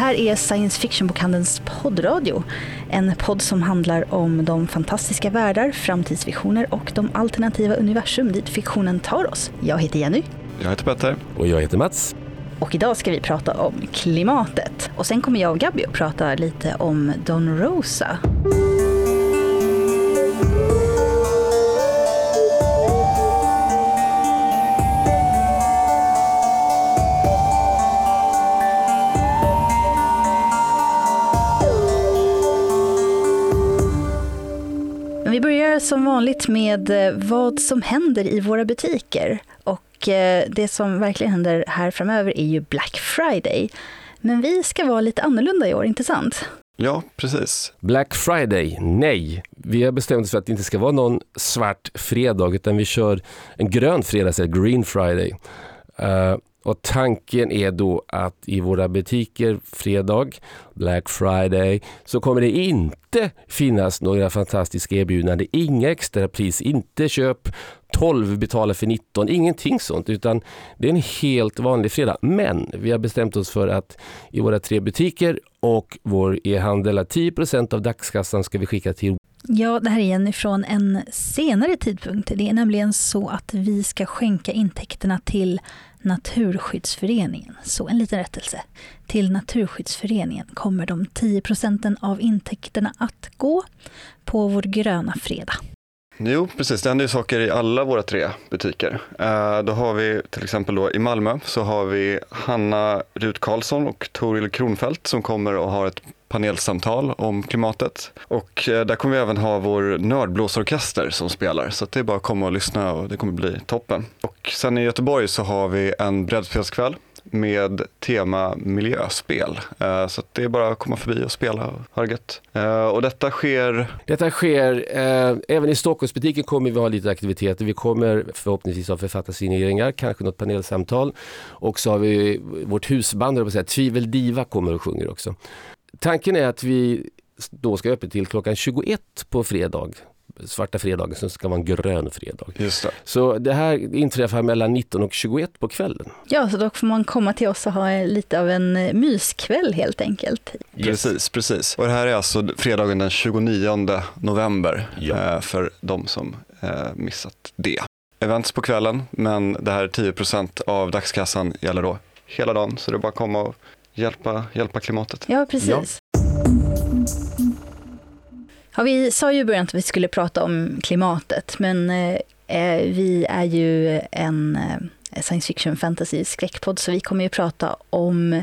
här är Science Fiction-bokhandelns poddradio. En podd som handlar om de fantastiska världar, framtidsvisioner och de alternativa universum dit fiktionen tar oss. Jag heter Jenny. Jag heter Petter. Och jag heter Mats. Och idag ska vi prata om klimatet. Och sen kommer jag och Gabby att prata lite om Don Rosa. Som vanligt med eh, vad som händer i våra butiker. Och eh, det som verkligen händer här framöver är ju Black Friday. Men vi ska vara lite annorlunda i år, inte sant? Ja, precis. Black Friday, nej. Vi har bestämt oss för att det inte ska vara någon svart fredag utan vi kör en grön fredag, eller Green Friday. Uh, och tanken är då att i våra butiker fredag, Black Friday, så kommer det inte finnas några fantastiska erbjudanden. Inga extra pris, inte köp 12, betala för 19, ingenting sånt utan det är en helt vanlig fredag. Men vi har bestämt oss för att i våra tre butiker och vår e-handel 10% av dagskassan ska vi skicka till Ja, det här är Jenny från en senare tidpunkt. Det är nämligen så att vi ska skänka intäkterna till Naturskyddsföreningen. Så en liten rättelse. Till Naturskyddsföreningen kommer de 10 procenten av intäkterna att gå på vår gröna fredag. Jo, precis. Det händer ju saker i alla våra tre butiker. Eh, då har vi till exempel då i Malmö så har vi Hanna Rut Karlsson och Toril Kronfeldt som kommer och har ett panelsamtal om klimatet. Och eh, där kommer vi även ha vår nördblåsorkester som spelar, så det är bara att komma och lyssna och det kommer bli toppen. Och sen i Göteborg så har vi en brädspelskväll med tema miljöspel. Eh, så det är bara att komma förbi och spela och ha det gött. Eh, och detta sker? Detta sker, eh, även i Stockholmsbutiken kommer vi ha lite aktiviteter. Vi kommer förhoppningsvis ha författarsigneringar, kanske något panelsamtal. Och så har vi vårt husband, jag säga, Tvivel Diva kommer och sjunger också. Tanken är att vi då ska öppet till klockan 21 på fredag svarta fredagen som ska vara en grön fredag. Just det. Så det här inträffar mellan 19 och 21 på kvällen. Ja, så då får man komma till oss och ha lite av en eh, myskväll helt enkelt. Yes. Precis, precis. Och det här är alltså fredagen den 29 november ja. Eh, för de som eh, missat det. Events på kvällen, men det här 10% av dagskassan gäller då hela dagen, så det är bara att komma och hjälpa, hjälpa klimatet. Ja, precis. Ja. Ja, vi sa ju i början att vi skulle prata om klimatet, men eh, eh vi är ju en eh, science fiction fantasy skräckpodd, så vi kommer ju prata om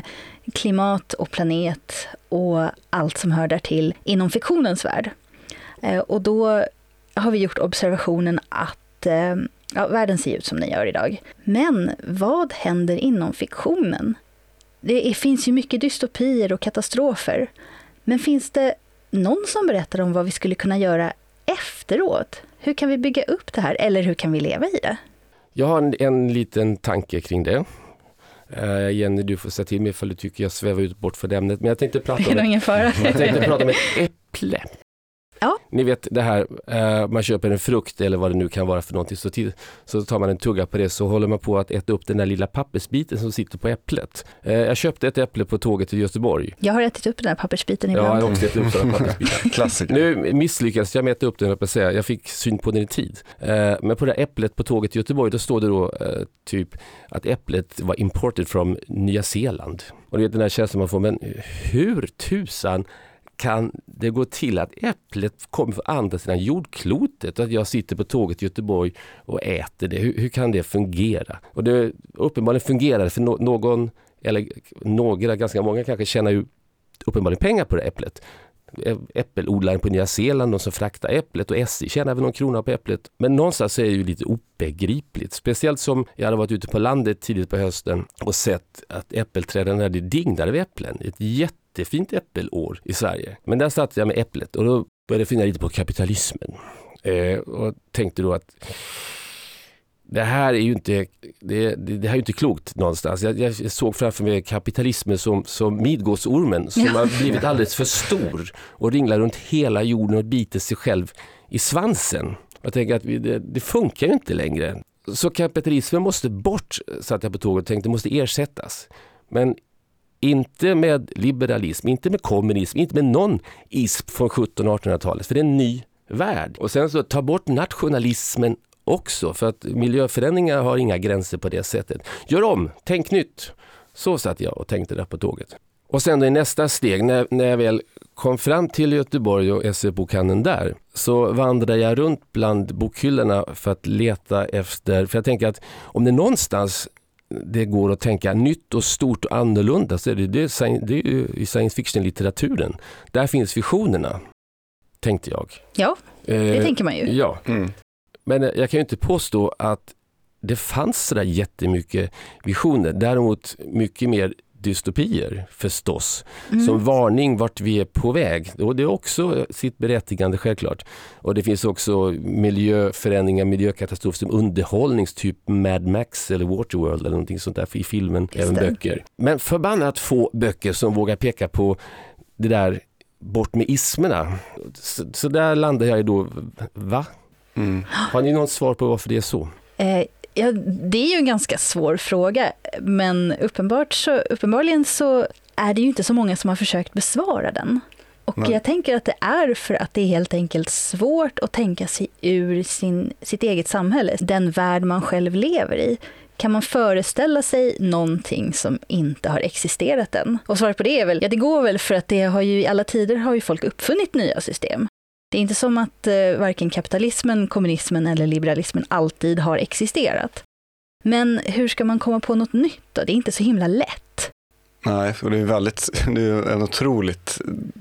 klimat och planet och allt som hör därtill inom fiktionens värld. Eh, och då har vi gjort observationen att eh, ja, världen ser ut som den gör idag. Men vad händer inom fiktionen? Det finns ju mycket dystopier och katastrofer. Men finns det någon som berättar om vad vi skulle kunna göra efteråt? Hur kan vi bygga upp det här eller hur kan vi leva i det? Jag har en, en liten tanke kring det. Uh, Jenny, du får säga till mig ifall du tycker jag svävar ut bort för ämnet. Men jag tänkte prata om, ett, jag tänkte prata om ett äpple. Ja. Ni vet det här, eh, man köper en frukt eller vad det nu kan vara för någonting. Så, till, så tar man en tugga på det så håller man på att äta upp den där lilla pappersbiten som sitter på äpplet. Eh, jag köpte ett äpple på tåget till Göteborg. Jag har ätit upp den där pappersbiten ibland. Ja, jag har också ätit upp den pappersbiten. Klassiker. Nu misslyckades jag med att äta upp den, jag, säga. jag fick syn på den i tid. Eh, men på det där äpplet på tåget till Göteborg, då står det då typ att äpplet var imported från Nya Zeeland. Och det är den här känslan man får, men hur tusan kan det gå till att äpplet kommer från andra sidan jordklotet och att jag sitter på tåget i Göteborg och äter det? Hur, hur kan det fungera? Och det uppenbarligen fungerar för no någon, eller några, ganska många kanske tjänar ju uppenbarligen pengar på det äpplet. Äppelodlaren på Nya Zeeland, de som fraktar äpplet och SJ tjänar väl någon krona på äpplet. Men någonstans är det ju lite obegripligt. Speciellt som jag hade varit ute på landet tidigt på hösten och sett att äppelträden hade dignade av äpplen. Ett jätte jättefint äppelår i Sverige. Men där satt jag med äpplet och då började jag fundera lite på kapitalismen. Eh, och tänkte då att det här är ju inte, det, det, här är inte klokt någonstans. Jag, jag, såg framför mig kapitalismen som, som Midgårdsormen som har blivit alldeles för stor och ringlar runt hela jorden och biter sig själv i svansen. Jag tänker att vi, det, det funkar ju inte längre. Så kapitalismen måste bort, satt jag på tåget och tänkte, måste ersättas. Men inte med liberalism, inte med kommunism, inte med någon ism från 1700 och 1800-talet, för det är en ny värld. Och sen så ta bort nationalismen också, för att miljöförändringar har inga gränser på det sättet. Gör om, tänk nytt. Så satt jag och tänkte där på tåget. Och sen i nästa steg, när, när jag väl kom fram till Göteborg och SE-bokhandeln där, så vandrade jag runt bland bokhyllorna för att leta efter, för jag tänker att om det någonstans det går att tänka nytt och stort och annorlunda så är det, det, det är i science fiction-litteraturen. Där finns visionerna, tänkte jag. Ja, det eh, tänker man ju. Ja, mm. men jag kan ju inte påstå att det fanns sådär jättemycket visioner. Däremot mycket mer dystopier förstås. Mm. Som varning vart vi är på väg. Och det är också sitt berättigande självklart. Och det finns också miljöförändringar, miljökatastrofer som underhållning, typ Mad Max eller Waterworld eller någonting sånt där i filmen, även böcker. Men förbannat få böcker som vågar peka på det där bort med ismerna. Så, så där landar jag då, va? Mm. Har ni något svar på varför det är så? Eh, Ja, det är ju en ganska svår fråga, men uppenbart så, uppenbarligen så är det ju inte så många som har försökt besvara den. Och Nej. jag tänker att det är för att det är helt enkelt svårt att tänka sig ur sin, sitt eget samhälle, den värld man själv lever i. Kan man föreställa sig någonting som inte har existerat än? Och svaret på det är väl, ja det går väl för att det har ju i alla tider har ju folk uppfunnit nya system. Det är inte som att eh, varken kapitalismen, kommunismen eller liberalismen alltid har existerat. Men hur ska man komma på något nytt då? Det är inte så himla lätt. Nej, och det är, väldigt, det är en otroligt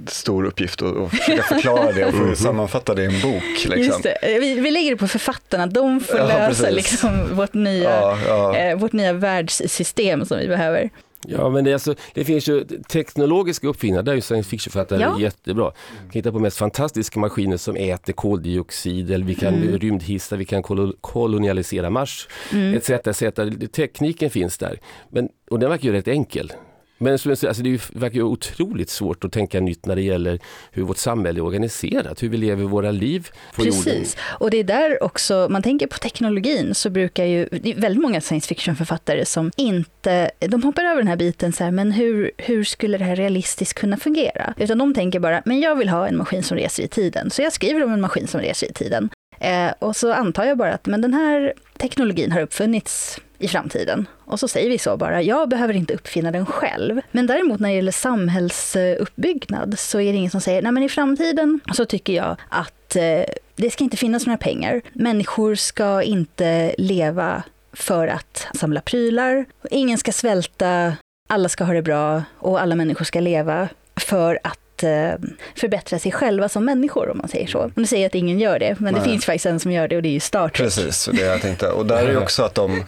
stor uppgift att, att försöka förklara det och mm. sammanfatta det i en bok. Liksom. Just det. Vi, vi lägger det på författarna, de får ja, lösa liksom, vårt, nya, ja, ja. Eh, vårt nya världssystem som vi behöver. Ja, men det, alltså, det finns ju teknologiska uppfinningar, där är ju science fiction-författare ja. jättebra. Vi kan hitta på mest fantastiska maskiner som äter koldioxid, eller vi kan mm. rymdhissa, vi kan kolonialisera Mars, mm. etc, etc. Tekniken finns där, men, och den verkar ju rätt enkel. Men alltså, det verkar ju otroligt svårt att tänka nytt när det gäller hur vårt samhälle är organiserat, hur vi lever våra liv på Precis. jorden. och det är där också, man tänker på teknologin så brukar ju, det är väldigt många science fiction-författare som inte, de hoppar över den här biten så här, men hur, hur skulle det här realistiskt kunna fungera? Utan de tänker bara, men jag vill ha en maskin som reser i tiden, så jag skriver om en maskin som reser i tiden. Eh, och så antar jag bara att men den här teknologin har uppfunnits i framtiden. Och så säger vi så bara, jag behöver inte uppfinna den själv. Men däremot när det gäller samhällsuppbyggnad så är det ingen som säger, nej men i framtiden så tycker jag att eh, det ska inte finnas några pengar. Människor ska inte leva för att samla prylar. Ingen ska svälta, alla ska ha det bra och alla människor ska leva för att eh, förbättra sig själva som människor om man säger så. Nu säger jag att ingen gör det, men Nej. det finns faktiskt en som gör det och det är ju Star Trek. Precis, det jag tänkte. Och där är ju också att de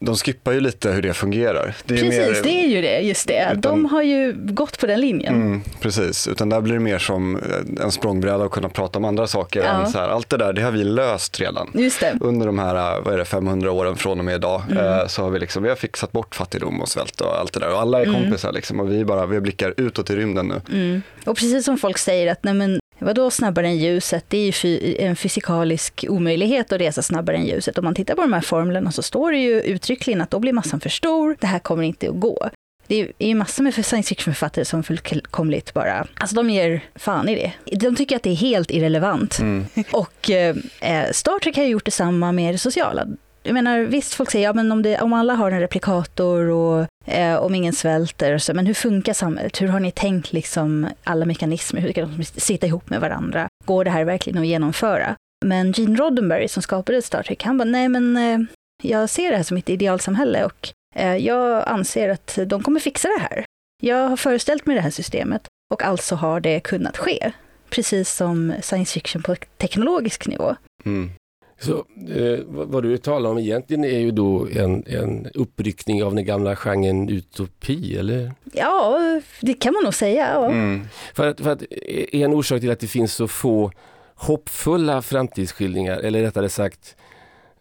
de skippar ju lite hur det fungerar. Det precis, mer, det är ju det, just det. Utan, de har ju gått på den linjen. Mm, precis, utan där blir det mer som en språngbräda att kunna prata om andra saker. Ja. Än så här, allt det där, det har vi löst redan. Just det. Under de här vad är det, 500 åren från och med idag mm. Eh, så har vi, liksom, vi har fixat bort fattigdom och svält och allt det där. Och alla är mm. kompisar liksom, och vi, bara, vi blickar utåt i rymden nu. Mm. Och precis som folk säger att nej, men, Vadå snabbare än ljuset? Det är ju en fysikalisk omöjlighet att resa snabbare än ljuset. Om man tittar på de här formlerna så står det ju uttryckligen att då blir massan för stor, det här kommer inte att gå. Det är ju massor med science fiction-författare som fullkomligt bara, alltså de ger fan i det. De tycker att det är helt irrelevant. Mm. Och eh, Star Trek har gjort detsamma med det sociala jag menar, visst, folk säger ja, men om, det, om alla har en replikator och eh, om ingen svälter, så, men hur funkar samhället? Hur har ni tänkt liksom alla mekanismer? Hur kan de sitta ihop med varandra? Går det här verkligen att genomföra? Men Gene Roddenberry som skapade Star Trek, han bara, nej men eh, jag ser det här som ett idealsamhälle och eh, jag anser att de kommer fixa det här. Jag har föreställt mig det här systemet och alltså har det kunnat ske. Precis som science fiction på teknologisk nivå. Mm. Så, eh, vad du talar om egentligen är ju då en, en uppryckning av den gamla genren utopi, eller? Ja, det kan man nog säga. Ja. Mm. För, att, för att en orsak till att det finns så få hoppfulla framtidsskildringar, eller rättare sagt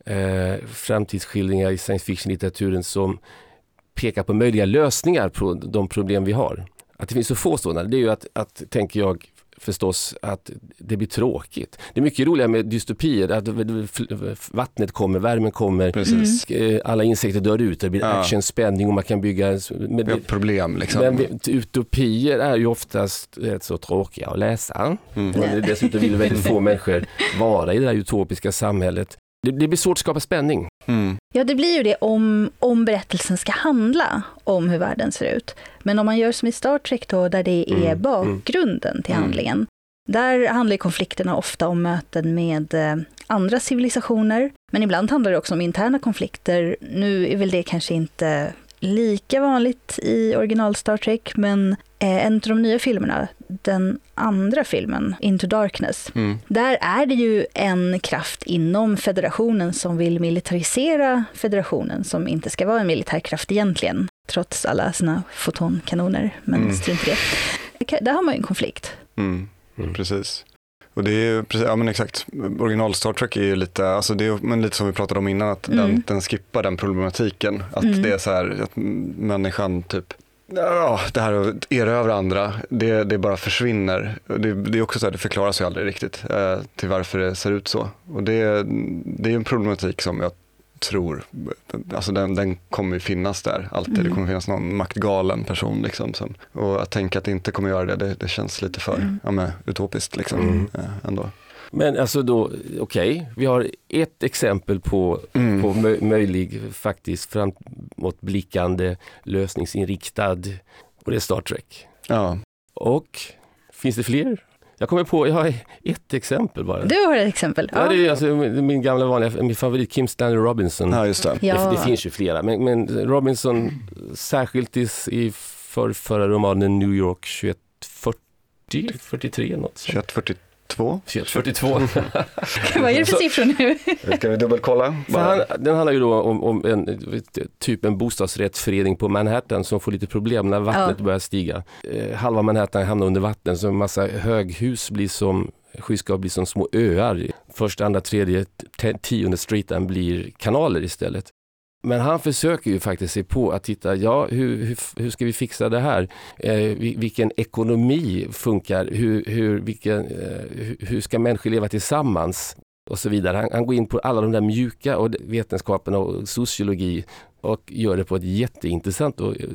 eh, framtidsskildringar i science fiction-litteraturen som pekar på möjliga lösningar på de problem vi har. Att det finns så få sådana, det är ju att, att tänker jag, förstås att det blir tråkigt. Det är mycket roligare med dystopier, att vattnet kommer, värmen kommer, Precis. eh, alla insekter dör ut, det blir Ja. action, spänning och man kan bygga... Vi har problem liksom. men utopier är ju oftast rätt så tråkiga att läsa. Mm. Och dessutom vill väldigt få människor vara i det där utopiska samhället. Det, det blir svårt att skapa spänning. Mm. Ja, det blir ju det om, om berättelsen ska handla om hur världen ser ut. Men om man gör som i Star Trek då, där det är Mm, mm. bakgrunden till Mm. handlingen. Där handlar konflikterna ofta om möten med eh, andra civilisationer. Men ibland handlar det också om interna konflikter. Nu är väl det kanske inte lika vanligt i original Star Trek, men eh, en av de nya filmerna, den andra filmen, Into Darkness, Mm. där är det ju en kraft inom federationen som vill militarisera federationen, som inte ska vara en militärkraft egentligen, trots alla sina fotonkanoner, men Mm. strunt i det. Där har man ju en konflikt. Mm. Mm. Precis. Och det är precis, ja men exakt, original Star Trek är ju lite, alltså det är, men lite som vi pratade om innan, att den, Mm. den skippar den problematiken. Att Mm. det är så här, att människan typ, ja, det här att erövra andra, det, det bara försvinner. Det, det är också så här, det förklaras ju aldrig riktigt eh, till varför det ser ut så. Och det, det är en problematik som jag tror, alltså den, den kommer ju finnas där alltid. Mm. Det kommer finnas någon maktgalen person liksom. Som, och att tänka att det inte kommer göra det, det, det känns lite för Mm. ja, men, utopiskt liksom. Mm. Eh, ändå. Men alltså då, okej, vi har ett exempel på, Mm. på mö- möjlig, faktiskt framåtblickande, lösningsinriktad och det är Star Trek. Ja. Och finns det fler? Jag kommer på, jag har ett exempel bara. Du har ett exempel. Ja, det är alltså min gamla vanliga, min favorit Kim Stanley Robinson. ja, just det. Ja. Det, det finns ju flera, men, men Robinson särskilt i, i för, förra romanen New York 2140, 43 något sånt. 2142. 2142. Vad är det för siffror nu? Ska vi dubbelkolla? Han, den handlar ju då om, om en, typ en bostadsrättsförening på Manhattan som får lite problem när vattnet Ja. börjar stiga. Eh, halva Manhattan hamnar under vatten så en massa höghus blir som skyskrapor blir som små öar. Första, andra, tredje, tionde streeten blir kanaler istället. Men han försöker ju faktiskt se på att titta, ja hur, hur, hur ska vi fixa det här? Eh, vilken ekonomi funkar? Hur, hur, vilken, eh, hur, ska människor leva tillsammans? och så vidare. Han, han går in på alla de där mjuka och vetenskaperna och sociologi och gör det på ett jätteintressant och eh,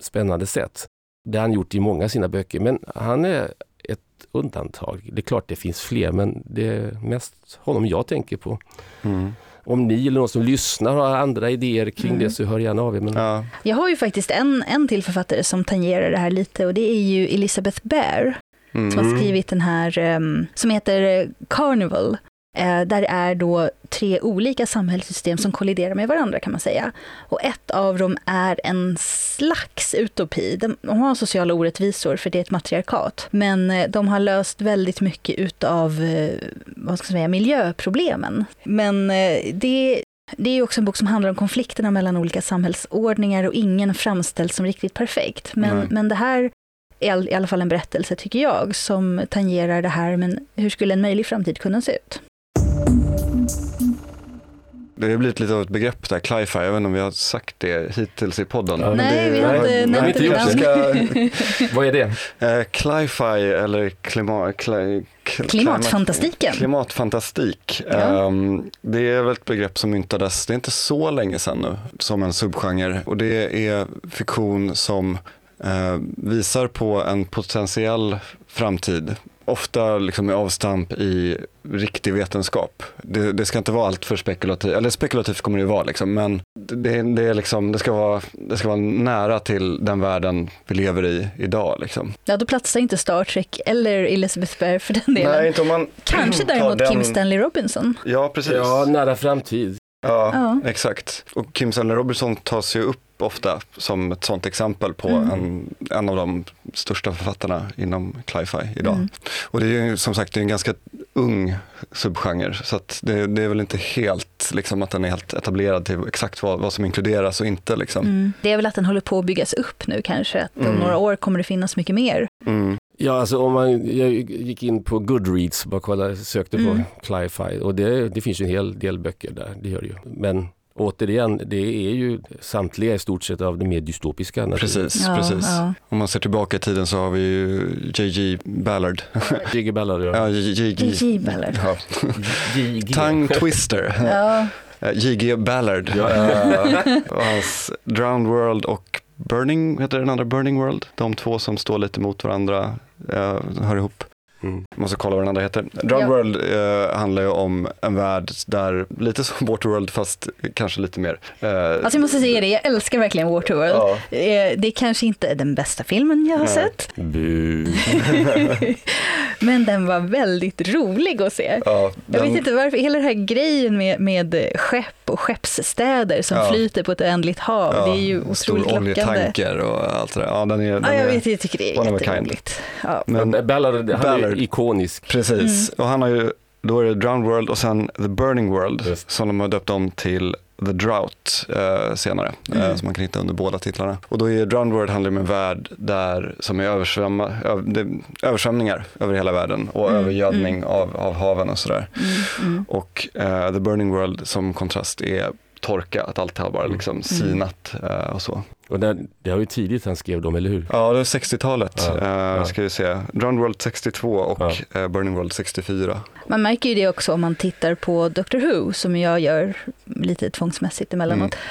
spännande sätt. Det har han gjort i många av sina böcker, men han är ett undantag. Det är klart det finns fler, men det är mest honom jag tänker på. Mm. Om ni eller någon som lyssnar har andra idéer kring Mm. det så hör gärna av er. Men... Ja. Jag har ju faktiskt en, en till författare som tangerar det här lite och det är ju Elizabeth Bear som Mm. har skrivit den här ehm, som heter Carnival. Eh, där det är då tre olika samhällssystem som kolliderar med varandra kan man säga. Och ett av dem är en slags utopi. De, har sociala orättvisor för det är ett matriarkat. Men eh, de har löst väldigt mycket utav eh, vad ska jag säga, miljöproblemen. Men det det är också en bok som handlar om konflikterna mellan olika samhällsordningar och ingen framställs som riktigt perfekt. Men, men det här är i alla fall en berättelse, tycker jag, som tangerar det här, men hur skulle en möjlig framtid kunna se ut? Det har blivit lite av ett begrepp där, cli-fi, jag vet inte om vi har sagt det hittills i podden. Ja, Nej, det, vi har inte nämnt inte det gjort redan. Ska, Vad är det? eh, cli-fi eller klima, kli, kl- Klimatfantastiken. Klimatfantastik. Ja. Ehm, det är väl ett begrepp som myntades, det är inte så länge sedan nu, som en subgenre. Och det är fiktion som eh, visar på en potentiell framtid. Ofta liksom med avstamp i riktig vetenskap. Det, det ska inte vara allt för spekulativt, eller spekulativt kommer det ju vara, liksom, men det, det, är liksom, det, ska vara, det ska vara nära till den världen vi lever i idag. Liksom. Ja, då platsar inte Star Trek eller Elizabeth Bear för den delen. Nej, inte om man Kanske däremot den- Kim Stanley Robinson. Ja, precis. Ja, nära framtid. Ja, Ja. exakt. Och Kim Stanley Robinson tas ju upp ofta som ett sånt exempel på Mm. en, en av de största författarna inom cli-fi idag. Mm. Och det är ju som sagt det är en ganska ung subgenre så att det, det är väl inte helt liksom att den är helt etablerad till exakt vad, vad som inkluderas och inte. Liksom. Mm. Det är väl att den håller på att byggas upp nu kanske, att om Mm. några år kommer det finnas mycket mer. Mm. Ja, alltså om man, jag gick in på Goodreads, bara kolla, sökte på Mm. Cli-Fi och det, det finns ju en hel del böcker där, det gör det ju. Men återigen, det är ju samtliga i stort sett av de mer dystopiska. Precis, Ja, precis. ja. Om man ser tillbaka i tiden så har vi ju J.J. Ballard. Jiggy Ballard, Ja, ja. J.J. Ballard. Ja. JG. Tongue Twister. Ja, J.G. Ballard. Ja. Och hans Drowned World och Burning, heter den andra Burning World? De två som står lite mot varandra, eh, hör ihop. Mm. Jag måste kolla vad den andra heter. Drowned Ja. World eh, handlar ju om en värld där, lite som Waterworld fast kanske lite mer. Eh, alltså jag måste säga det, jag älskar verkligen Waterworld. ja. Eh, Det är kanske inte är den bästa filmen jag har Nej. sett, men den var väldigt rolig att se. Ja, Jag den- vet inte varför, hela den här grejen med, med skepp och skeppsstäder som Ja. flyter på ett oändligt hav, ja, det är ju en stor otroligt lockande. oljetanker och allt det där. Ja, den är, den Ja, jag är, vet, jag tycker det är jätteroligt. Ja. Men, Men Ballard, han är Ballard. ju ikonisk. Precis, och han har ju, då är det Drowned World och sen The Burning World Just. som de har döpt om till The Drought eh, senare, eh, Mm. som man kan hitta under båda titlarna. Och då är Drowned World handlar om en värld där, som är översvämma, över, det, översvämningar över hela världen och Mm, övergödning Av, av haven och sådär. Mm, mm. Och eh, The Burning World som kontrast är torka, att allt har bara liksom sinat eh, och så. Och det, det var ju tidigt han skrev dem, eller hur? Ja, det är 60-talet Ja, eh, ja. ska vi se. Drowned World 62 och eh, Burning World 64. Man märker ju det också om man tittar på Doctor Who, som jag gör lite tvångsmässigt emellanåt.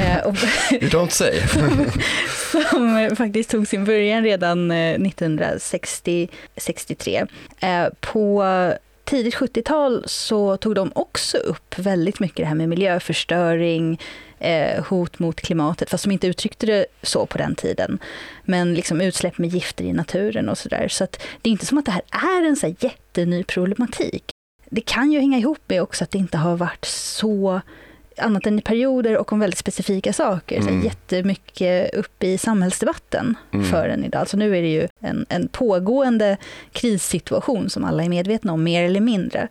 Eh, och, You don't say. som faktiskt tog sin början redan eh, 1960-63. Eh, på tidigt 70-tal så tog de också upp väldigt mycket det här med miljöförstöring, eh, hot mot klimatet, fast de inte uttryckte det så på den tiden. Men liksom utsläpp med gifter i naturen och sådär. Så att det är inte som att det här är en så här jätteny problematik. Det kan ju hänga ihop med också att det inte har varit så annat än i perioder och om väldigt specifika saker. Så Mm. här jättemycket uppe i samhällsdebatten Mm. förrän idag. Alltså nu är det ju en, en pågående krissituation som alla är medvetna om, mer eller mindre.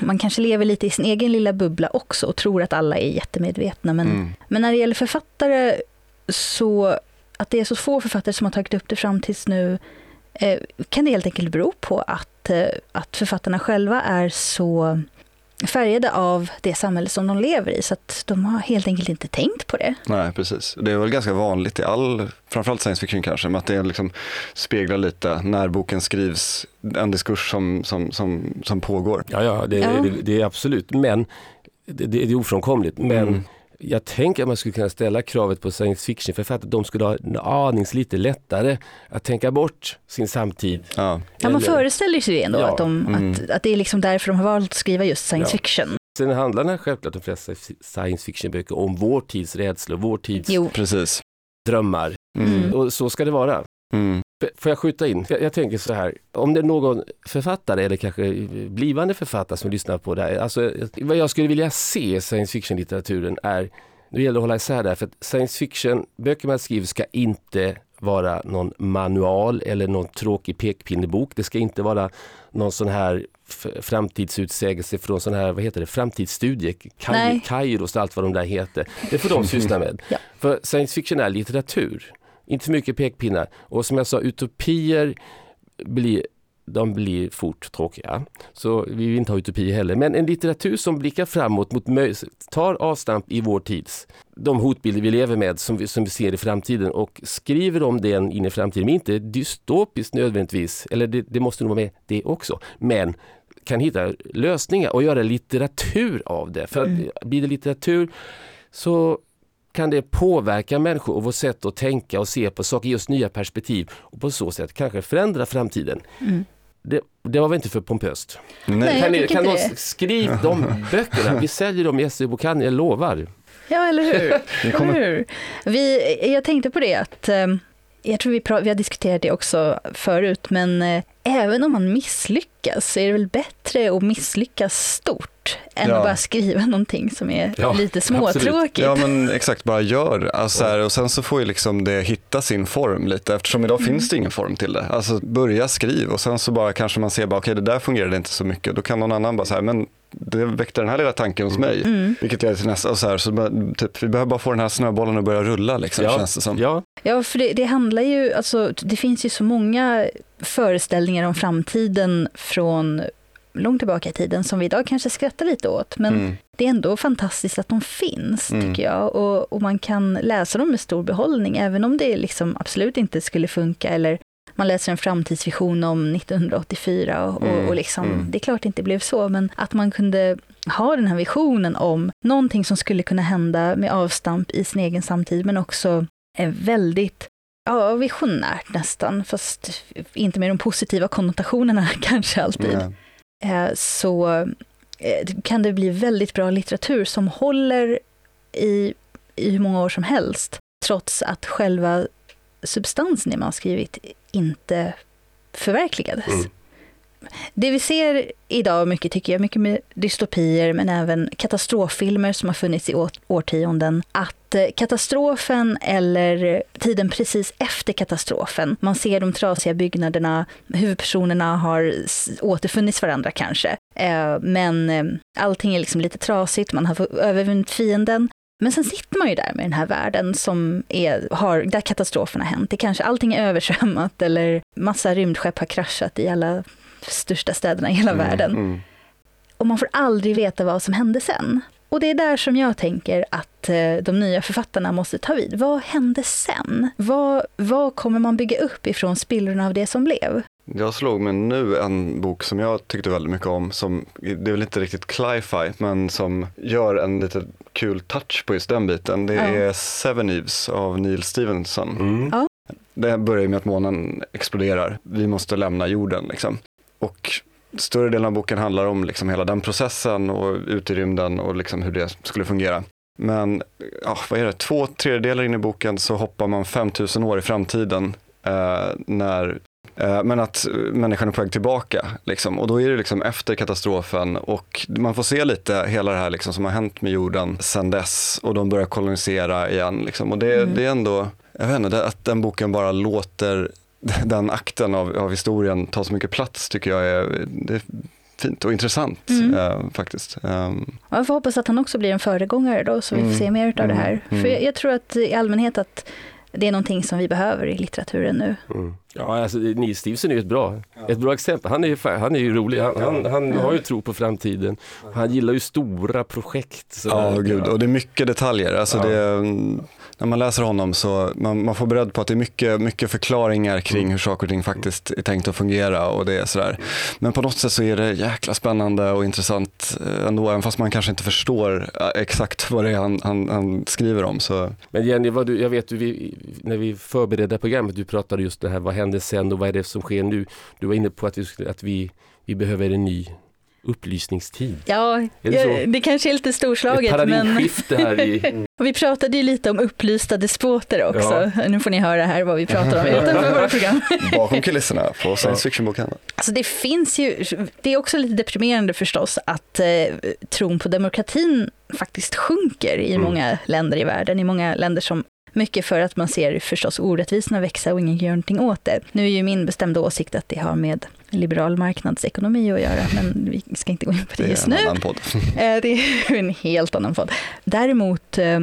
Man kanske lever lite i sin egen lilla bubbla också och tror att alla är jättemedvetna. Men, Mm. men när det gäller författare, så att det är så få författare som har tagit upp det fram tills nu, eh, kan det helt enkelt bero på att, eh, att författarna själva är så färgade av det samhälle som de lever i, så att de har helt enkelt inte tänkt på det. Nej, precis. Det är väl ganska vanligt i all, framförallt science fiction kanske, men att det liksom speglar lite när boken skrivs, en diskurs som, som, som, som pågår. Ja, ja, det, Ja. Det, det är absolut, men det, det är ofrånkomligt. Men Mm. Jag tänker att man skulle kunna ställa kravet på science fiction författare att de skulle ha en anings lite lättare att tänka bort sin samtid. Ja, Ja, man Eller- föreställer sig det ändå, Ja, att, de, mm. att, att det är liksom därför de har valt att skriva just science Ja. fiction. Sen handlar det självklart de flesta science fiction-böcker om vår tids rädslor, vår tids Jo, precis. drömmar. Mm. Och så ska det vara. Mm. Får jag skjuta in? Jag, jag tänker så här, om det är någon författare eller kanske blivande författare som lyssnar på det här. Alltså, vad jag skulle vilja se i science fiction-litteraturen är, nu gäller det att hålla isär det här, för att science fiction-böcker man skriver ska inte vara någon manual eller någon tråkig pekpinnebok. Det ska inte vara någon sån här framtidsutsägelse från sån här, vad heter det, framtidsstudie. Kairos och allt vad de där heter. Det får de syssla med. Ja. För science fiction är litteratur. Inte för mycket pekpinnar. Och som jag sa, utopier blir, de blir fort tråkiga. Så vi vill inte ha utopier heller. Men en litteratur som blickar framåt, mot tar avstamp i vår tids, de hotbilder vi lever med som vi, som vi ser i framtiden och skriver om den in i framtiden. Men inte dystopiskt nödvändigtvis, eller det, det måste nog vara med det också. Men kan hitta lösningar och göra litteratur av det. För Mm. blir det litteratur så kan det påverka människor och vårt sätt att tänka och se på saker, just nya perspektiv och på så sätt kanske förändra framtiden. Mm. Det, det var väl inte för pompöst? Nej, kan ni, kan någon skriva de böckerna? Vi säljer dem i SE-bokhandeln, jag lovar. Ja, eller hur? Vi kommer- eller hur? Vi, jag tänkte på det att eh, jag tror vi, pra- vi har diskuterat det också förut, men eh, även om man misslyckas så är det väl bättre att misslyckas stort än Ja. att bara skriva någonting som är Ja, lite småtråkigt. Ja men exakt, bara gör. Alltså, här, och sen så får ju liksom det hitta sin form lite eftersom idag Mm. finns det ingen form till det. Alltså börja skriv och sen så bara kanske man ser bara okej det där fungerade inte så mycket. Då kan någon annan bara så här, men det väckte den här lilla tanken hos mig. Mm. Vilket jag till nästa, och så här, så typ, vi behöver bara få den här snöbollen att börja rulla liksom, Ja. känns det som. Ja, Ja, för det, det handlar ju, alltså det finns ju så många föreställningar om framtiden från långt tillbaka i tiden som vi idag kanske skrattar lite åt. Men Mm. det är ändå fantastiskt att de finns, Mm. tycker jag. Och, och man kan läsa dem med stor behållning, även om det liksom absolut inte skulle funka. Eller man läser en framtidsvision om 1984 och, Mm. och, liksom, Mm. det är klart det inte blev så, men att man kunde ha den här visionen om någonting som skulle kunna hända med avstamp i sin egen samtid, men också är väldigt ja, visionärt nästan, fast inte med de positiva konnotationerna kanske alltid Nej. Eh, så eh, kan det bli väldigt bra litteratur som håller i, i hur många år som helst, trots att själva substansen i man skrivit inte förverkligades. Mm. Det vi ser idag mycket, tycker jag, mycket med dystopier, men även katastroffilmer som har funnits i årtionden, att eh, katastrofen eller tiden precis efter katastrofen, man ser de trasiga byggnaderna, huvudpersonerna har återfunnits varandra kanske, eh, men eh, allting är liksom lite trasigt, man har övervunnit fienden, men sen sitter man ju där med den här världen som är, har, där katastrofen har hänt. Det kanske allting är översvämmat eller massa rymdskepp har kraschat i alla största städerna i hela Mm, världen. mm. Och man får aldrig veta vad som hände sen. Och det är där som jag tänker att eh, de nya författarna måste ta vid. Vad hände sen? Vad, vad kommer man bygga upp ifrån spillrorna av det som blev? Jag slog mig nu en bok som jag tyckte väldigt mycket om, som, det är väl inte riktigt cli-fi, men som gör en lite kul touch på just den biten. Det är Seven Eves av Neil Stevenson. Mm. Det börjar med att månen exploderar, vi måste lämna jorden liksom. Och större delen av boken handlar om liksom hela den processen och ut i rymden och liksom hur det skulle fungera. Men ja, vad är det, två tredjedelar in i boken så hoppar man 5000 år i framtiden eh, när eh, men att människan är på väg tillbaka. Liksom. Och då är det liksom efter katastrofen och man får se lite hela det här liksom som har hänt med jorden sedan dess och de börjar kolonisera igen. Liksom. Och det, Mm. det är ändå, jag vet inte, att den boken bara låter den akten av, av historien ta så mycket plats tycker jag är, det är fint och intressant Mm. eh, faktiskt. Um, Ja, Jag får hoppas att han också blir en föregångare då, så vi Mm. får se mer av det Mm. här. Mm. För jag, jag tror att i allmänhet att det är någonting som vi behöver i litteraturen nu. Ja, alltså Neil Stevenson är ju ett bra, ett bra exempel. Han är ju, han är ju rolig. Han, han, han har ju tro på framtiden. Han gillar ju stora projekt. Så Ja, gud. Och det är mycket detaljer. Alltså Ja. det, mm, när man läser honom så man, man får beredd på att det är mycket, mycket förklaringar kring Mm. hur saker och ting faktiskt är tänkt att fungera och det är sådär. Men på något sätt så är det jäkla spännande och intressant eh, ändå, även fast man kanske inte förstår eh, exakt vad det är han, han, han skriver om. Så, Men Jenny, vad du, jag vet du, vi, när vi förberedde programmet, du pratade just det här, vad händer sen och vad är det som sker nu? Du var inne på att vi, att vi, vi behöver en ny upplysningstid. Ja, Är det ja, så? det kanske är lite Ett storslaget, men paradigmskifte här i... och vi pratade ju lite om upplysta despoter också. Nu får ni höra här vad vi pratar om utanför våra program. bakom kulisserna på science fiction-bokhandeln. Alltså det finns ju, det är också lite deprimerande förstås att eh, tron på demokratin faktiskt sjunker i Mm. många länder i världen, i många länder som mycket för att man ser förstås orättvisorna växa och ingen gör någonting åt det. Nu är ju min bestämda åsikt att det har med liberal marknadsekonomi att göra, men vi ska inte gå in på det, Det just nu. Eh, Det är en helt annan podd. Däremot eh,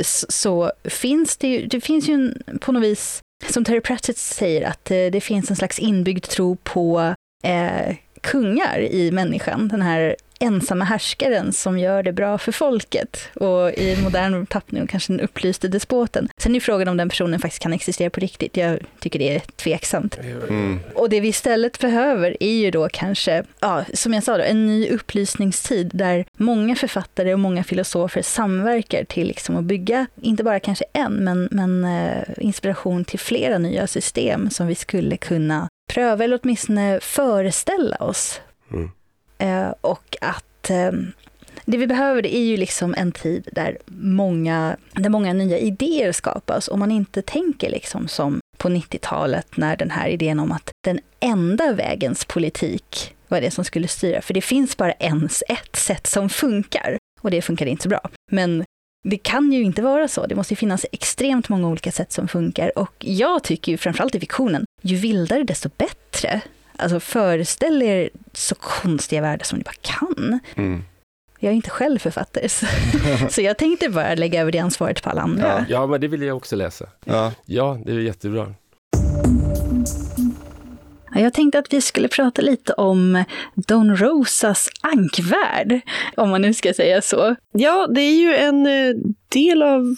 s- så finns det ju, det finns ju en, på något vis, som Terry Pratchett säger, att eh, det finns en slags inbyggd tro på eh, kungar i människan. Den här ensamma härskaren som gör det bra för folket. Och i modern tappning kanske den upplyste despoten. Sen är frågan om den personen faktiskt kan existera på riktigt. Jag tycker det är tveksamt. Mm. Och det vi istället behöver är ju då kanske, ja, som jag sa, då, en ny upplysningstid där många författare och många filosofer samverkar till liksom att bygga, inte bara kanske en, men, men eh, inspiration till flera nya system som vi skulle kunna pröva eller åtminstone föreställa oss. Mm. Eh, och att eh, det vi behöver det är ju liksom en tid där många, där många nya idéer skapas. och man inte tänker liksom som på 90-talet när den här idén om att den enda vägens politik var det som skulle styra. För det finns bara ens ett sätt som funkar och det funkar inte så bra. Men det kan ju inte vara så. Det måste ju finnas extremt många olika sätt som funkar. Och jag tycker ju framförallt i fiktionen, ju vildare desto bättre. Alltså föreställ er så konstiga världar som ni bara kan. Mm. Jag är inte själv författare, så, så jag tänkte bara lägga över det ansvaret på alla andra. Ja. Ja, men det vill jag också läsa. Ja. Ja, det är jättebra. Ja, Jag tänkte att vi skulle prata lite om Don Rosas ankvärld, om man nu ska säga så. Ja, det är ju en eh, del av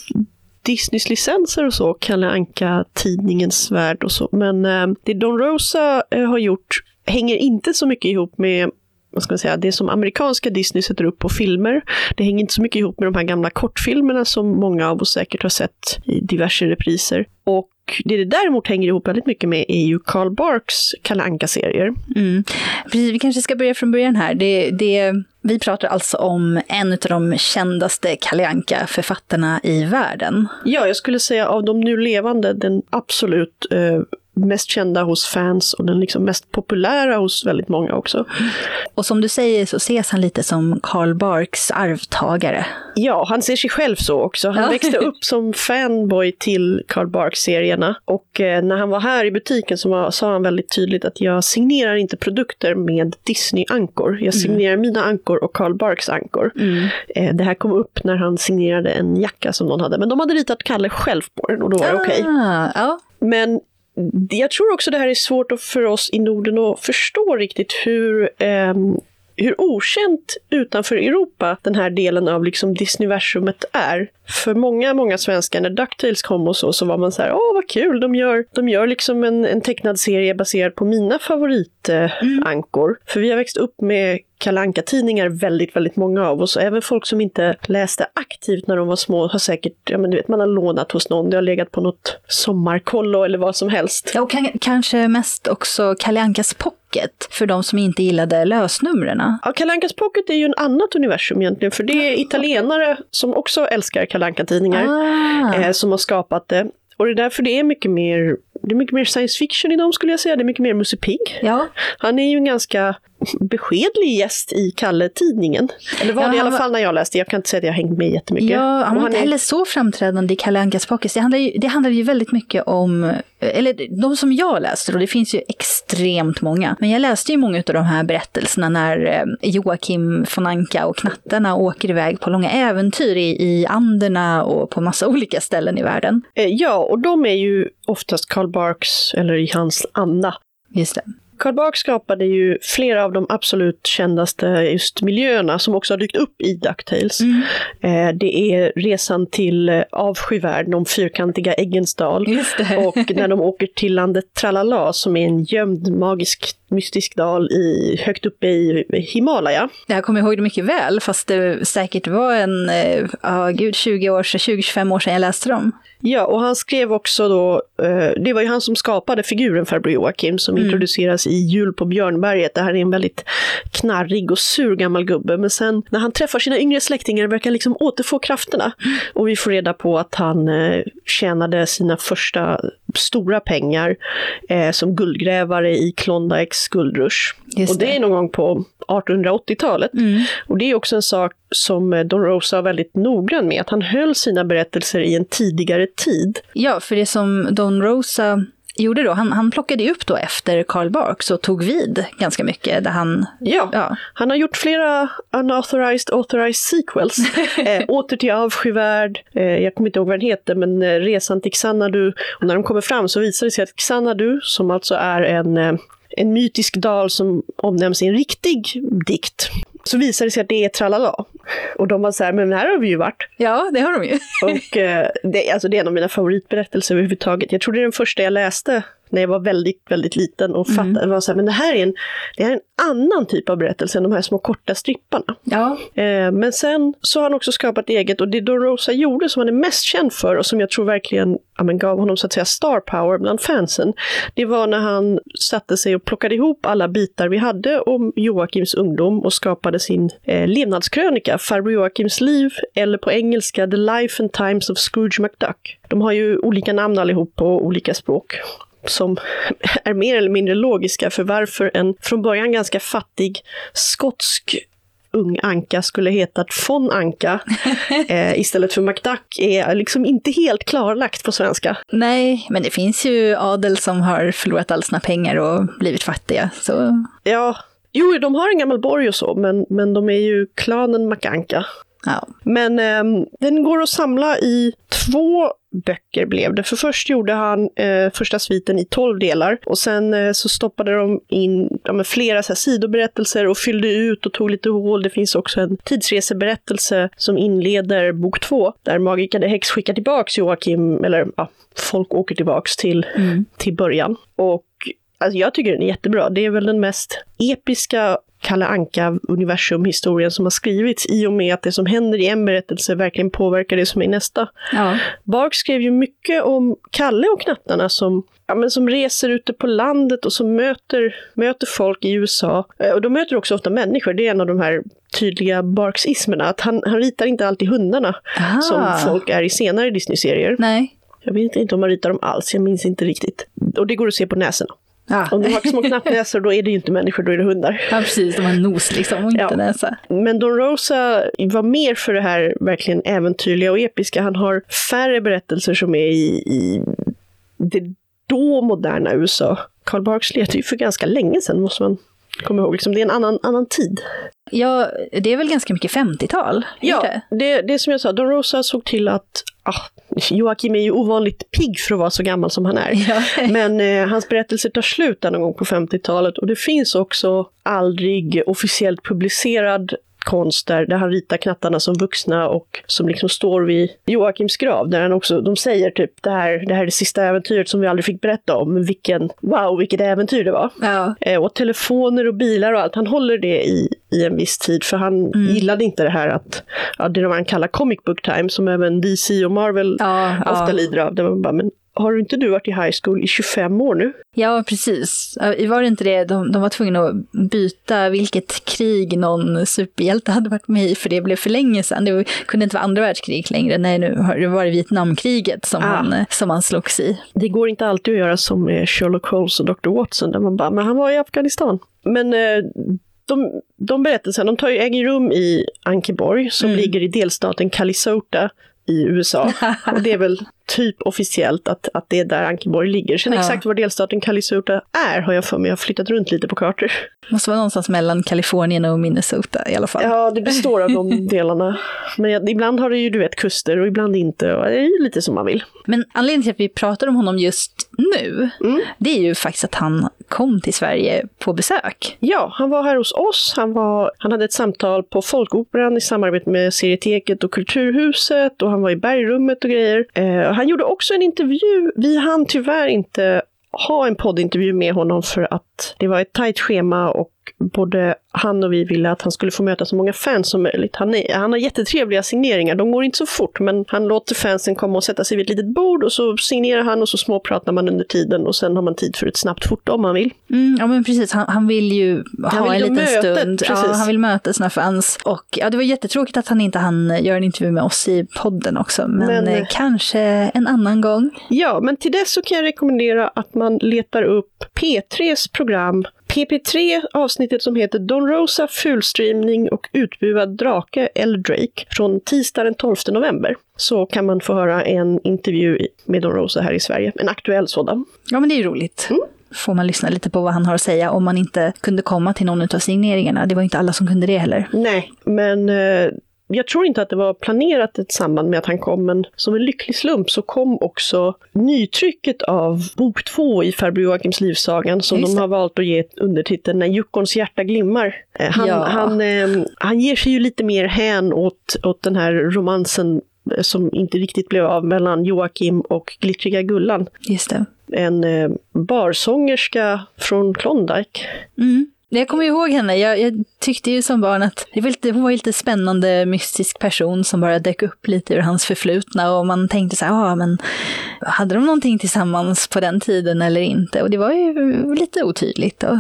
Disneys licenser och så, Kalle Anka tidningens värld och så. Men eh, det Don Rosa eh, har gjort hänger inte så mycket ihop med vad ska man säga, det som amerikanska Disney sätter upp på filmer. Det hänger inte så mycket ihop med de här gamla kortfilmerna som många av oss säkert har sett i diverse repriser. Och det det däremot hänger ihop väldigt mycket med är ju Carl Barks Kalle Anka-serier. Mm. Vi kanske ska börja från början här. Det, det, vi pratar alltså om en av de kändaste Kalle Anka-författarna i världen. Ja, jag skulle säga av de nu levande, den absolut eh, mest kända hos fans och den liksom mest populära hos väldigt många också. Och som du säger så ses han lite som Carl Barks arvtagare. Ja, han ser sig själv så också. Han Ja. växte upp som fanboy till Carl Barks-serierna. Och eh, när han var här i butiken så var, sa han väldigt tydligt att jag signerar inte produkter med Disney-ankor. Jag signerar mina ankor och Carl Barks ankor. Eh, det här kom upp när han signerade en jacka som någon hade. Men de hade ritat Kalle själv på den och då var det okej. Ah, ja. Men jag tror också det här är svårt för oss i Norden att förstå riktigt hur, ehm, hur okänt utanför Europa den här delen av liksom Disneyversumet är. För många, många svenskar, när DuckTales kom och så, så var man så här, åh vad kul, de gör, de gör liksom en, en tecknad serie baserad på mina favoritankor. För vi har växt upp med Kalle Anka-tidningar, väldigt, väldigt många av oss. Även folk som inte läste aktivt när de var små har säkert, ja men du vet, man har lånat hos någon, det har legat på något sommarkollo eller vad som helst. Ja, och kan, kanske mest också Kalle Ankas Pocket, för de som inte gillade lösnumren. Ja, Kalle Ankas Pocket är ju en annat universum egentligen, för det är italienare som också älskar Kalle Anka-tidningar, Ah. eh, som har skapat det. Och det är därför det är mycket mer, det är mycket mer science fiction i dem skulle jag säga, det är mycket mer Musse Pigg. Ja, Han är ju en ganska beskedlig gäst i Kalle-tidningen. Eller var Ja, det i alla var- fall när jag läste, jag kan inte säga att jag hängt med jättemycket. ja han var han inte är- heller så framträdande i Kalle Ankas Pocket. Det handlar, ju, det handlar ju väldigt mycket om, eller de som jag läste, och det finns ju extremt många. Men jag läste ju många av de här berättelserna när eh, Joakim von Anka och knattarna åker iväg på långa äventyr i, i Anderna och på massa olika ställen i världen. Eh, Ja, och de är ju oftast Karl Barks, eller i hans anda. Just det. Karl Barks skapade ju flera av de absolut kändaste just miljöerna som också har dykt upp i DuckTales. Eh, det är resan till eh, avskyvärlden, de fyrkantiga äggens dal. Och när de åker till landet Tralala som är en gömd magisk mystisk dal i, högt uppe i Himalaya. Jag kommer ihåg det mycket väl, fast det säkert var en, eh, ja gud, 20 år sedan, 20-25 år sedan jag läste dem. Ja, och han skrev också då, eh, det var ju han som skapade figuren farbror Joakim som introduceras i Jul på Björnberget. Det här är en väldigt knarrig och sur gammal gubbe. Men sen när han träffar sina yngre släktingar verkar han liksom återfå krafterna. Och vi får reda på att han eh, tjänade sina första stora pengar eh, som guldgrävare i Klondikes guldrush. Just och det det. är någon gång på 1880-talet. Och det är också en sak som eh, Don Rosa var väldigt noggrann med, att han höll sina berättelser i en tidigare tid. Ja, för det som Don Rosa gjorde då, han, han plockade upp då efter Karl Barks och tog vid ganska mycket där han, Ja, ja, han har gjort flera unauthorized, authorized sequels. eh, Åter till avskyvärld, eh, jag kommer inte ihåg vad den heter, men eh, Resan till Xanadu. Och när de kommer fram så visar det sig att Xanadu, som alltså är en, eh, en mytisk dal som omnämns i en riktig dikt, så visar det sig att det är Tralala. Och de var så här, men här har vi ju varit. ja det har de ju. Och eh, det, alltså det är en av mina favoritberättelser överhuvudtaget. Jag tror det är den första jag läste när jag var väldigt, väldigt liten och fattade, var så här, men det här är en, det här är en annan typ av berättelse än de här små korta stripparna. Ja, Eh, men sen så har han också skapat eget och det Don Rosa gjorde som han är mest känd för och som jag tror verkligen ja, men gav honom så att säga star power bland fansen. Det var när han satte sig och plockade ihop alla bitar vi hade om Joakims ungdom och skapade sin eh, levnadskrönika, Farbror Joakims liv, eller på engelska The Life and Times of Scrooge McDuck. De har ju olika namn allihop på olika språk som är mer eller mindre logiska för varför en från början ganska fattig skotsk ung anka skulle hetat von Anka eh, istället för McDuck är liksom inte helt klarlagt på svenska. nej, men det finns ju adel som har förlorat all sina pengar och blivit fattiga, så Ja, jo, de har en gammal borg och så, men, men de är ju klanen McAnka. ja. Men ehm, den går att samla i två böcker blev det. För först gjorde han eh, första sviten i tolv delar och sen eh, så stoppade de in ja, flera så här, sidoberättelser och fyllde ut och tog lite hål. Det finns också en tidsreseberättelse som inleder bok två där Magica de Hex skickar tillbaks Joakim, eller ja, folk åker tillbaks till, mm. till början. Och Alltså jag tycker den är jättebra. Det är väl den mest episka Kalle Anka-universumhistorien som har skrivits i och med att det som händer i en berättelse verkligen påverkar det som är i nästa. Ja. Bark skrev ju mycket om Kalle och knattarna som, ja, men som reser ute på landet och som möter, möter folk i USA. Eh, och de möter också ofta människor, det är en av de här tydliga Barks-ismerna, att han, han ritar inte alltid hundarna Aha. som folk är i senare Disney-serier. Nej. Jag vet inte om man ritar dem alls, jag minns inte riktigt. Och det går att se på näsorna. Ja. Om de har små knappnäsor då är det ju inte människor, då är det hundar. Ja precis, de har nos liksom och inte ja. näsa. Men Don Rosa var mer för det här verkligen äventyrliga och episka. Han har färre berättelser som är i, i det då moderna USA. Karl Barks letade ju för ganska länge sedan måste man komma ihåg. Liksom, det är en annan, annan tid. Ja, det är väl ganska mycket 50-tal? Ja, det? det, det som jag sa, Don Rosa såg till att ah, Joakim är ju ovanligt pigg för att vara så gammal som han är. Ja. Men eh, hans berättelse tar slut någon gång på 50-talet och det finns också aldrig officiellt publicerad konst där, där han ritar knattarna som vuxna och som liksom står vid Joakims grav. Där han också, de säger typ det här, det här är det sista äventyret som vi aldrig fick berätta om. Men vilken, wow, vilket äventyr det var. Ja. Eh, och telefoner och bilar och allt, han håller det i, i en viss tid för han mm. gillade inte det här att, ja, det man kallar comic book time som även DC och Marvel ja, ofta lider av. Det var bara, men har inte du varit i high school i 25 år nu? Ja, precis. Var det inte det, de, de var tvungna att byta vilket krig någon superhjälte hade varit med i, för det blev för länge sedan. Det kunde inte vara andra världskrig längre. Nej, nu har det Vietnamkriget som, ah. han, som han slogs i. Det går inte alltid att göra som med Sherlock Holmes och Dr. Watson, där man bara, men han var i Afghanistan. Men eh, de, de berättelserna, de tar ju äger rum i Ankeborg, som mm. ligger i delstaten Calisota i USA. Och det är väl typ officiellt att, att det är där Ankeborg ligger. Sen ja. exakt var delstaten California är har jag för mig. Jag har flyttat runt lite på kartor. Måste vara någonstans mellan Kalifornien och Minnesota i alla fall. Ja, det består av de delarna. Men jag, ibland har det ju, du vet, kuster och ibland inte. Och det är ju lite som man vill. Men anledningen till att vi pratar om honom just nu, mm. det är ju faktiskt att han kom till Sverige på besök. Ja, han var här hos oss. Han, var, han hade ett samtal på Folkoperan i samarbete med Serieteket och Kulturhuset och han var i Bergrummet och grejer. Eh, han gjorde också en intervju. Vi hann tyvärr inte ha en poddintervju med honom för att det var ett tajt schema och både han och vi ville att han skulle få möta så många fans som möjligt. Han, är, han har jättetrevliga signeringar, de går inte så fort, men han låter fansen komma och sätta sig vid ett litet bord och så signerar han och så småpratar man under tiden och sen har man tid för ett snabbt foto om man vill. Mm, ja men precis, han, han vill ju ha vill en liten mötet, stund. Ja, han vill möta sina fans. Och ja, det var jättetråkigt att han inte hann göra en intervju med oss i podden också, men, men eh, kanske en annan gång. Ja, men till dess så kan jag rekommendera att man letar upp P3s program PP3 avsnittet som heter Don Rosa fulstreamning och utbuad drake eller Drake från tisdag den 12 november. Så kan man få höra en intervju med Don Rosa här i Sverige, en aktuell sådan. Ja men det är ju roligt. Mm får man lyssna lite på vad han har att säga om man inte kunde komma till någon av signeringarna. Det var inte alla som kunde det heller. Nej, men eh, jag tror inte att det var planerat ett samband med att han kom, men som en lycklig slump så kom också nytrycket av bok två i farbror Joakims livsagan som de har valt att ge undertiteln När Juckons hjärta glimmar. Eh, han, ja. han, eh, han ger sig ju lite mer hän åt, åt den här romansen eh, som inte riktigt blev av mellan Joakim och glittriga Gullan. Just det. En barsångerska från Klondike. Mm. Jag kommer ihåg henne, jag, jag, tyckte ju som barn att det var lite, hon var lite spännande mystisk person som bara dök upp lite ur hans förflutna och man tänkte så här, ja men hade de någonting tillsammans på den tiden eller inte? Och det var ju lite otydligt. Och...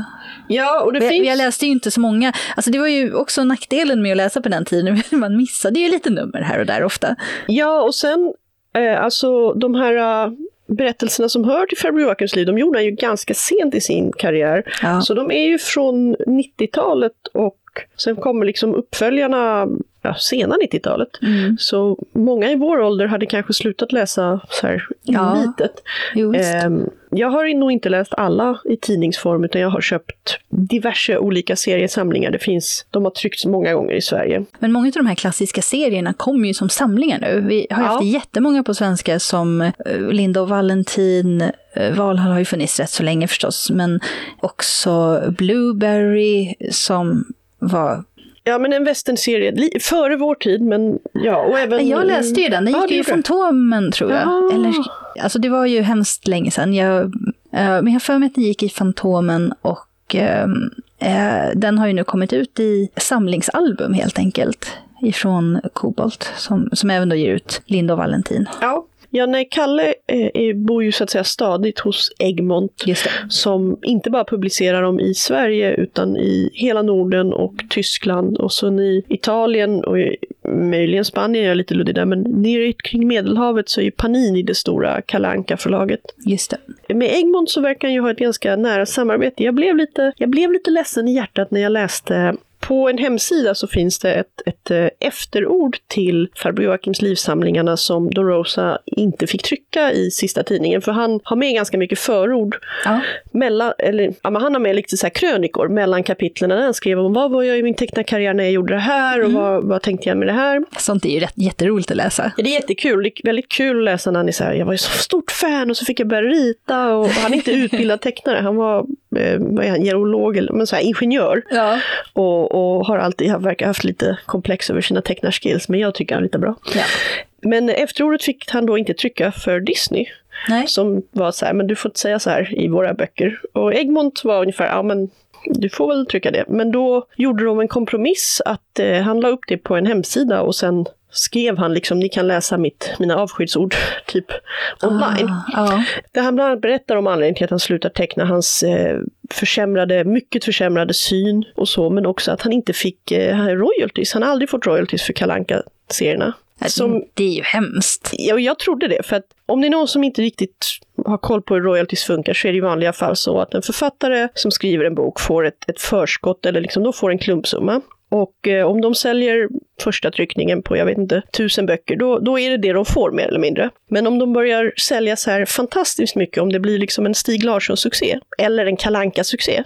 Ja, och det jag, finns... jag läste ju inte så många, alltså det var ju också nackdelen med att läsa på den tiden, man missade ju lite nummer här och där ofta. Ja, och sen eh, alltså de här berättelserna som hör till Farbror Joakims liv, de gjorde han ju ganska sent i sin karriär. Ja. Så de är ju från 90-talet och sen kommer liksom uppföljarna ja, sena 90-talet. Mm. Så många i vår ålder hade kanske slutat läsa så här ja. litet. Ehm, Jag har nog inte läst alla i tidningsform utan jag har köpt diverse olika seriesamlingar. Det finns, de har tryckts många gånger i Sverige. Men många av de här klassiska serierna kommer ju som samlingar nu. Vi har ju Ja. haft jättemånga på svenska som eh, Linda och Valentin, eh, Valhall har ju funnits rätt så länge förstås, men också Blueberry som var... Ja, men en westernserie, li- före vår tid, men ja, och även... Jag läste ju den, den gick ju i. Fantomen tror jag. Ja. Eller, alltså det var ju hemskt länge sedan. Jag, eh, men jag har för mig att den gick i Fantomen och ehm, eh, den har ju nu kommit ut i samlingsalbum helt enkelt. Ifrån Kobolt, som, som även då ger ut Linda och Valentin. Ja. Ja, nej, Kalle eh, bor ju så att säga stadigt hos Egmont. Som inte bara publicerar dem i Sverige utan i hela Norden och Tyskland och sen i Italien och i, möjligen Spanien, jag är lite luddig där, men nere kring Medelhavet så är ju Panini det stora kalanka förlaget Just det. Med Egmont så verkar han ju ha ett ganska nära samarbete. Jag blev lite, jag blev lite ledsen i hjärtat när jag läste på en hemsida så finns det ett, ett eh, efterord till farbror Joakims livsamlingarna som Don Rosa inte fick trycka i sista tidningen. För han har med ganska mycket förord Ja. mellan, eller, ja, han har med lite så här krönikor mellan kapitlen han skrev om vad var jag i min tecknarkarriär när jag gjorde det här och vad, vad tänkte jag med det här. Sånt är ju rätt, jätteroligt att läsa. Det är jättekul. Det är väldigt kul att läsa när han är så här, jag var ju så stort fan och så fick jag börja rita och han är inte utbildad tecknare, han var, vad är han, geolog eller men så här, ingenjör. Ja. Och, och har alltid, han verkar ha haft lite komplex över sina tecknarskills, men jag tycker han är lite bra. ja. Men efterordet fick han då inte trycka för Disney, Nej. som var så här, men du får inte säga så här i våra böcker. Och Egmont var ungefär, ja men du får väl trycka det. Men då gjorde de en kompromiss att eh, han la upp det på en hemsida och sen skrev han liksom, ni kan läsa mitt, mina avskedsord typ online. Ah, ja. Där han bland annat berättar om anledningen till att han slutar teckna hans eh, försämrade, mycket försämrade syn och så, men också att han inte fick eh, royalties. Han har aldrig fått royalties för kalanka serierna Som, Det är ju hemskt. ja, jag trodde det, för att om det är någon som inte riktigt har koll på hur royalties funkar så är det i vanliga fall så att en författare som skriver en bok får ett, ett förskott eller liksom, de får en klumpsumma. Och eh, om de säljer första tryckningen på, jag vet inte, tusen böcker, då, då är det det de får mer eller mindre. Men om de börjar sälja så här fantastiskt mycket, om det blir liksom en Stig Larsson-succé, eller en kalanka succé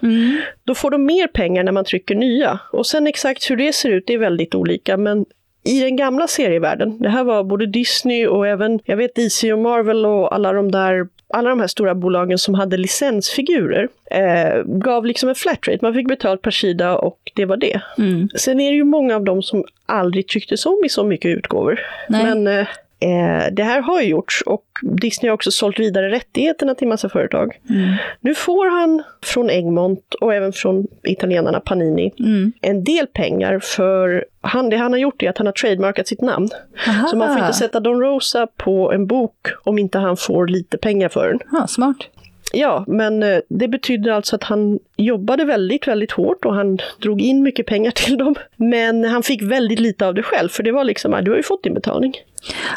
då får de mer pengar när man trycker nya. Och sen exakt hur det ser ut, det är väldigt olika, men i den gamla serievärlden, det här var både Disney och även, jag vet DC och Marvel och alla de där alla de här stora bolagen som hade licensfigurer eh, gav liksom en flat rate. Man fick betalt per sida och det var det. Mm. Sen är det ju många av dem som aldrig trycktes om i så mycket utgåvor. Nej. Men eh, eh, det här har ju gjorts och Disney har också sålt vidare rättigheterna till massa företag. Mm. Nu får han från Egmont och även från italienarna Panini Mm. en del pengar för han, det han har gjort är att han har trademarkat sitt namn. Aha. Så man får inte sätta Don Rosa på en bok om inte han får lite pengar för den. Ja, smart. Ja, men eh, det betyder alltså att han jobbade väldigt, väldigt hårt och han drog in mycket pengar till dem. Men han fick väldigt lite av det själv, för det var liksom, "Ah, du har ju fått din betalning.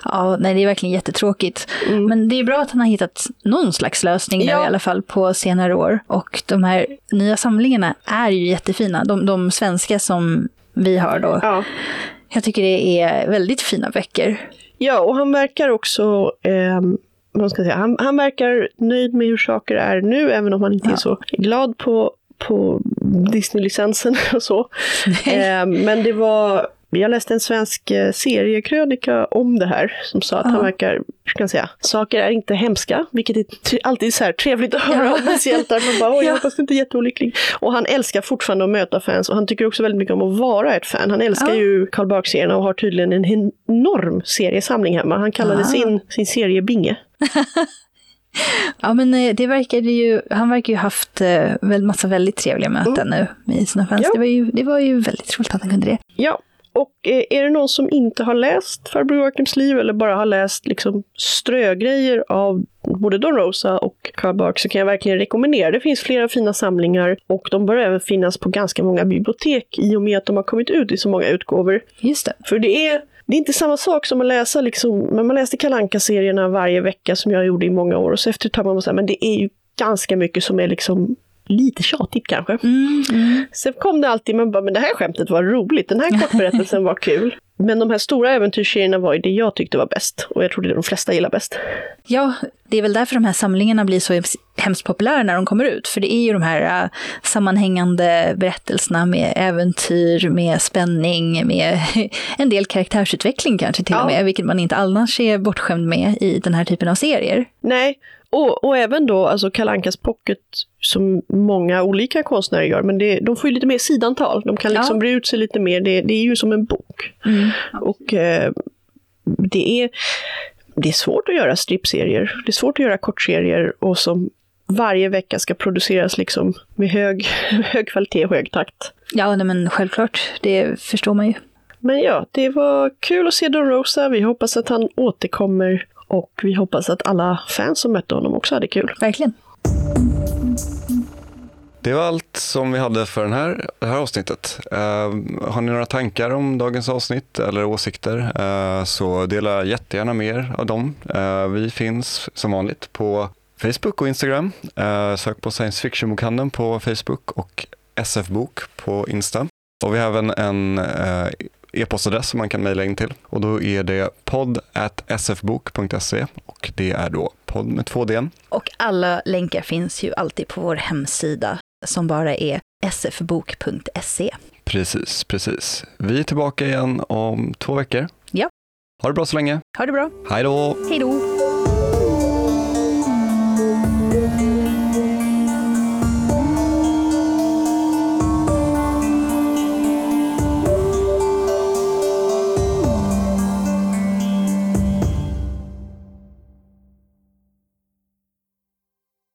Ja, nej, det är verkligen jättetråkigt. Men det är bra att han har hittat någon slags lösning nu Ja. i alla fall på senare år. Och de här nya samlingarna är ju jättefina. De, de svenska som vi har då. Ja. Jag tycker det är väldigt fina böcker. Ja, och han verkar också, ehm, vad ska säga, han, han verkar nöjd med hur saker är nu, även om han inte Ja. är så glad på, på Disney-licensen och så. Ehm, men det var, jag läste en svensk eh, seriekrönika om det här, som sa att han Ja. verkar, hur ska jag säga, saker är inte hemska, vilket är alltid så här trevligt att höra Ja. om ens hjältar. Man bara, oj, Ja. jag hoppas inte är jätteolycklig. Och han älskar fortfarande att möta fans och han tycker också väldigt mycket om att vara ett fan. Han älskar Ja. ju Karl Barks-serierna och har tydligen en enorm seriesamling hemma. Han kallade Ah. sin, sin serie Binge. Ja, men eh, det verkade ju, han verkar ju haft eh, väl massa väldigt trevliga möten nu med sina fans. Ja. Det, var ju, det var ju väldigt roligt att han kunde det. Ja, och eh, är det någon som inte har läst Farbror Joakims liv eller bara har läst liksom strögrejer av både Don Rosa och Karl Barks så kan jag verkligen rekommendera. Det finns flera fina samlingar och de bör även finnas på ganska många bibliotek i och med att de har kommit ut i så många utgåvor. Just det. För det är, det är inte samma sak som att läsa liksom, men man läste kalanka serierna varje vecka som jag gjorde i många år och så efter ett tag man säga, men det är ju ganska mycket som är liksom lite tjatigt kanske. Mm, mm. Sen kom det alltid, man bara, men det här skämtet var roligt, den här kortberättelsen var kul. Men de här stora äventyrsserierna var ju det jag tyckte var bäst. Och jag tror det är de flesta gillar bäst. Ja, det är väl därför de här samlingarna blir så hemskt populära när de kommer ut. För det är ju de här uh, sammanhängande berättelserna med äventyr, med spänning, med en del karaktärsutveckling kanske till ja. och med, vilket man inte annars är bortskämd med i den här typen av serier. Nej, och, och även då alltså Kalankas pocket som många olika konstnärer gör, men det, de får ju lite mer sidantal. De kan liksom ja. bre ut sig lite mer. Det, det är ju som en bok. Mm. Och eh, det, är, det är svårt att göra strippserier. Det är svårt att göra kortserier och som varje vecka ska produceras liksom med hög, hög kvalitet och hög takt. Ja, nej, men självklart. Det förstår man ju. Men ja, det var kul att se Don Rosa. Vi hoppas att han återkommer och vi hoppas att alla fans som mötte honom också hade kul. Verkligen. Det var allt som vi hade för den här, det här avsnittet. Uh, har ni några tankar om dagens avsnitt eller åsikter uh, så dela jättegärna med er av dem. Uh, vi finns som vanligt på Facebook och Instagram. sök på science fiction-bokhandeln på Facebook och SF-bok på Insta. Och vi har även en e-postadress som man kan mejla in till. Och då är det podd sfbok.se och det är då podd med två d Och alla länkar finns ju alltid på vår hemsida som bara är sfbok.se. Precis, precis. Vi är tillbaka igen om två veckor. Ja. Ha det bra så länge. Ha det bra. Hej då. Hej då.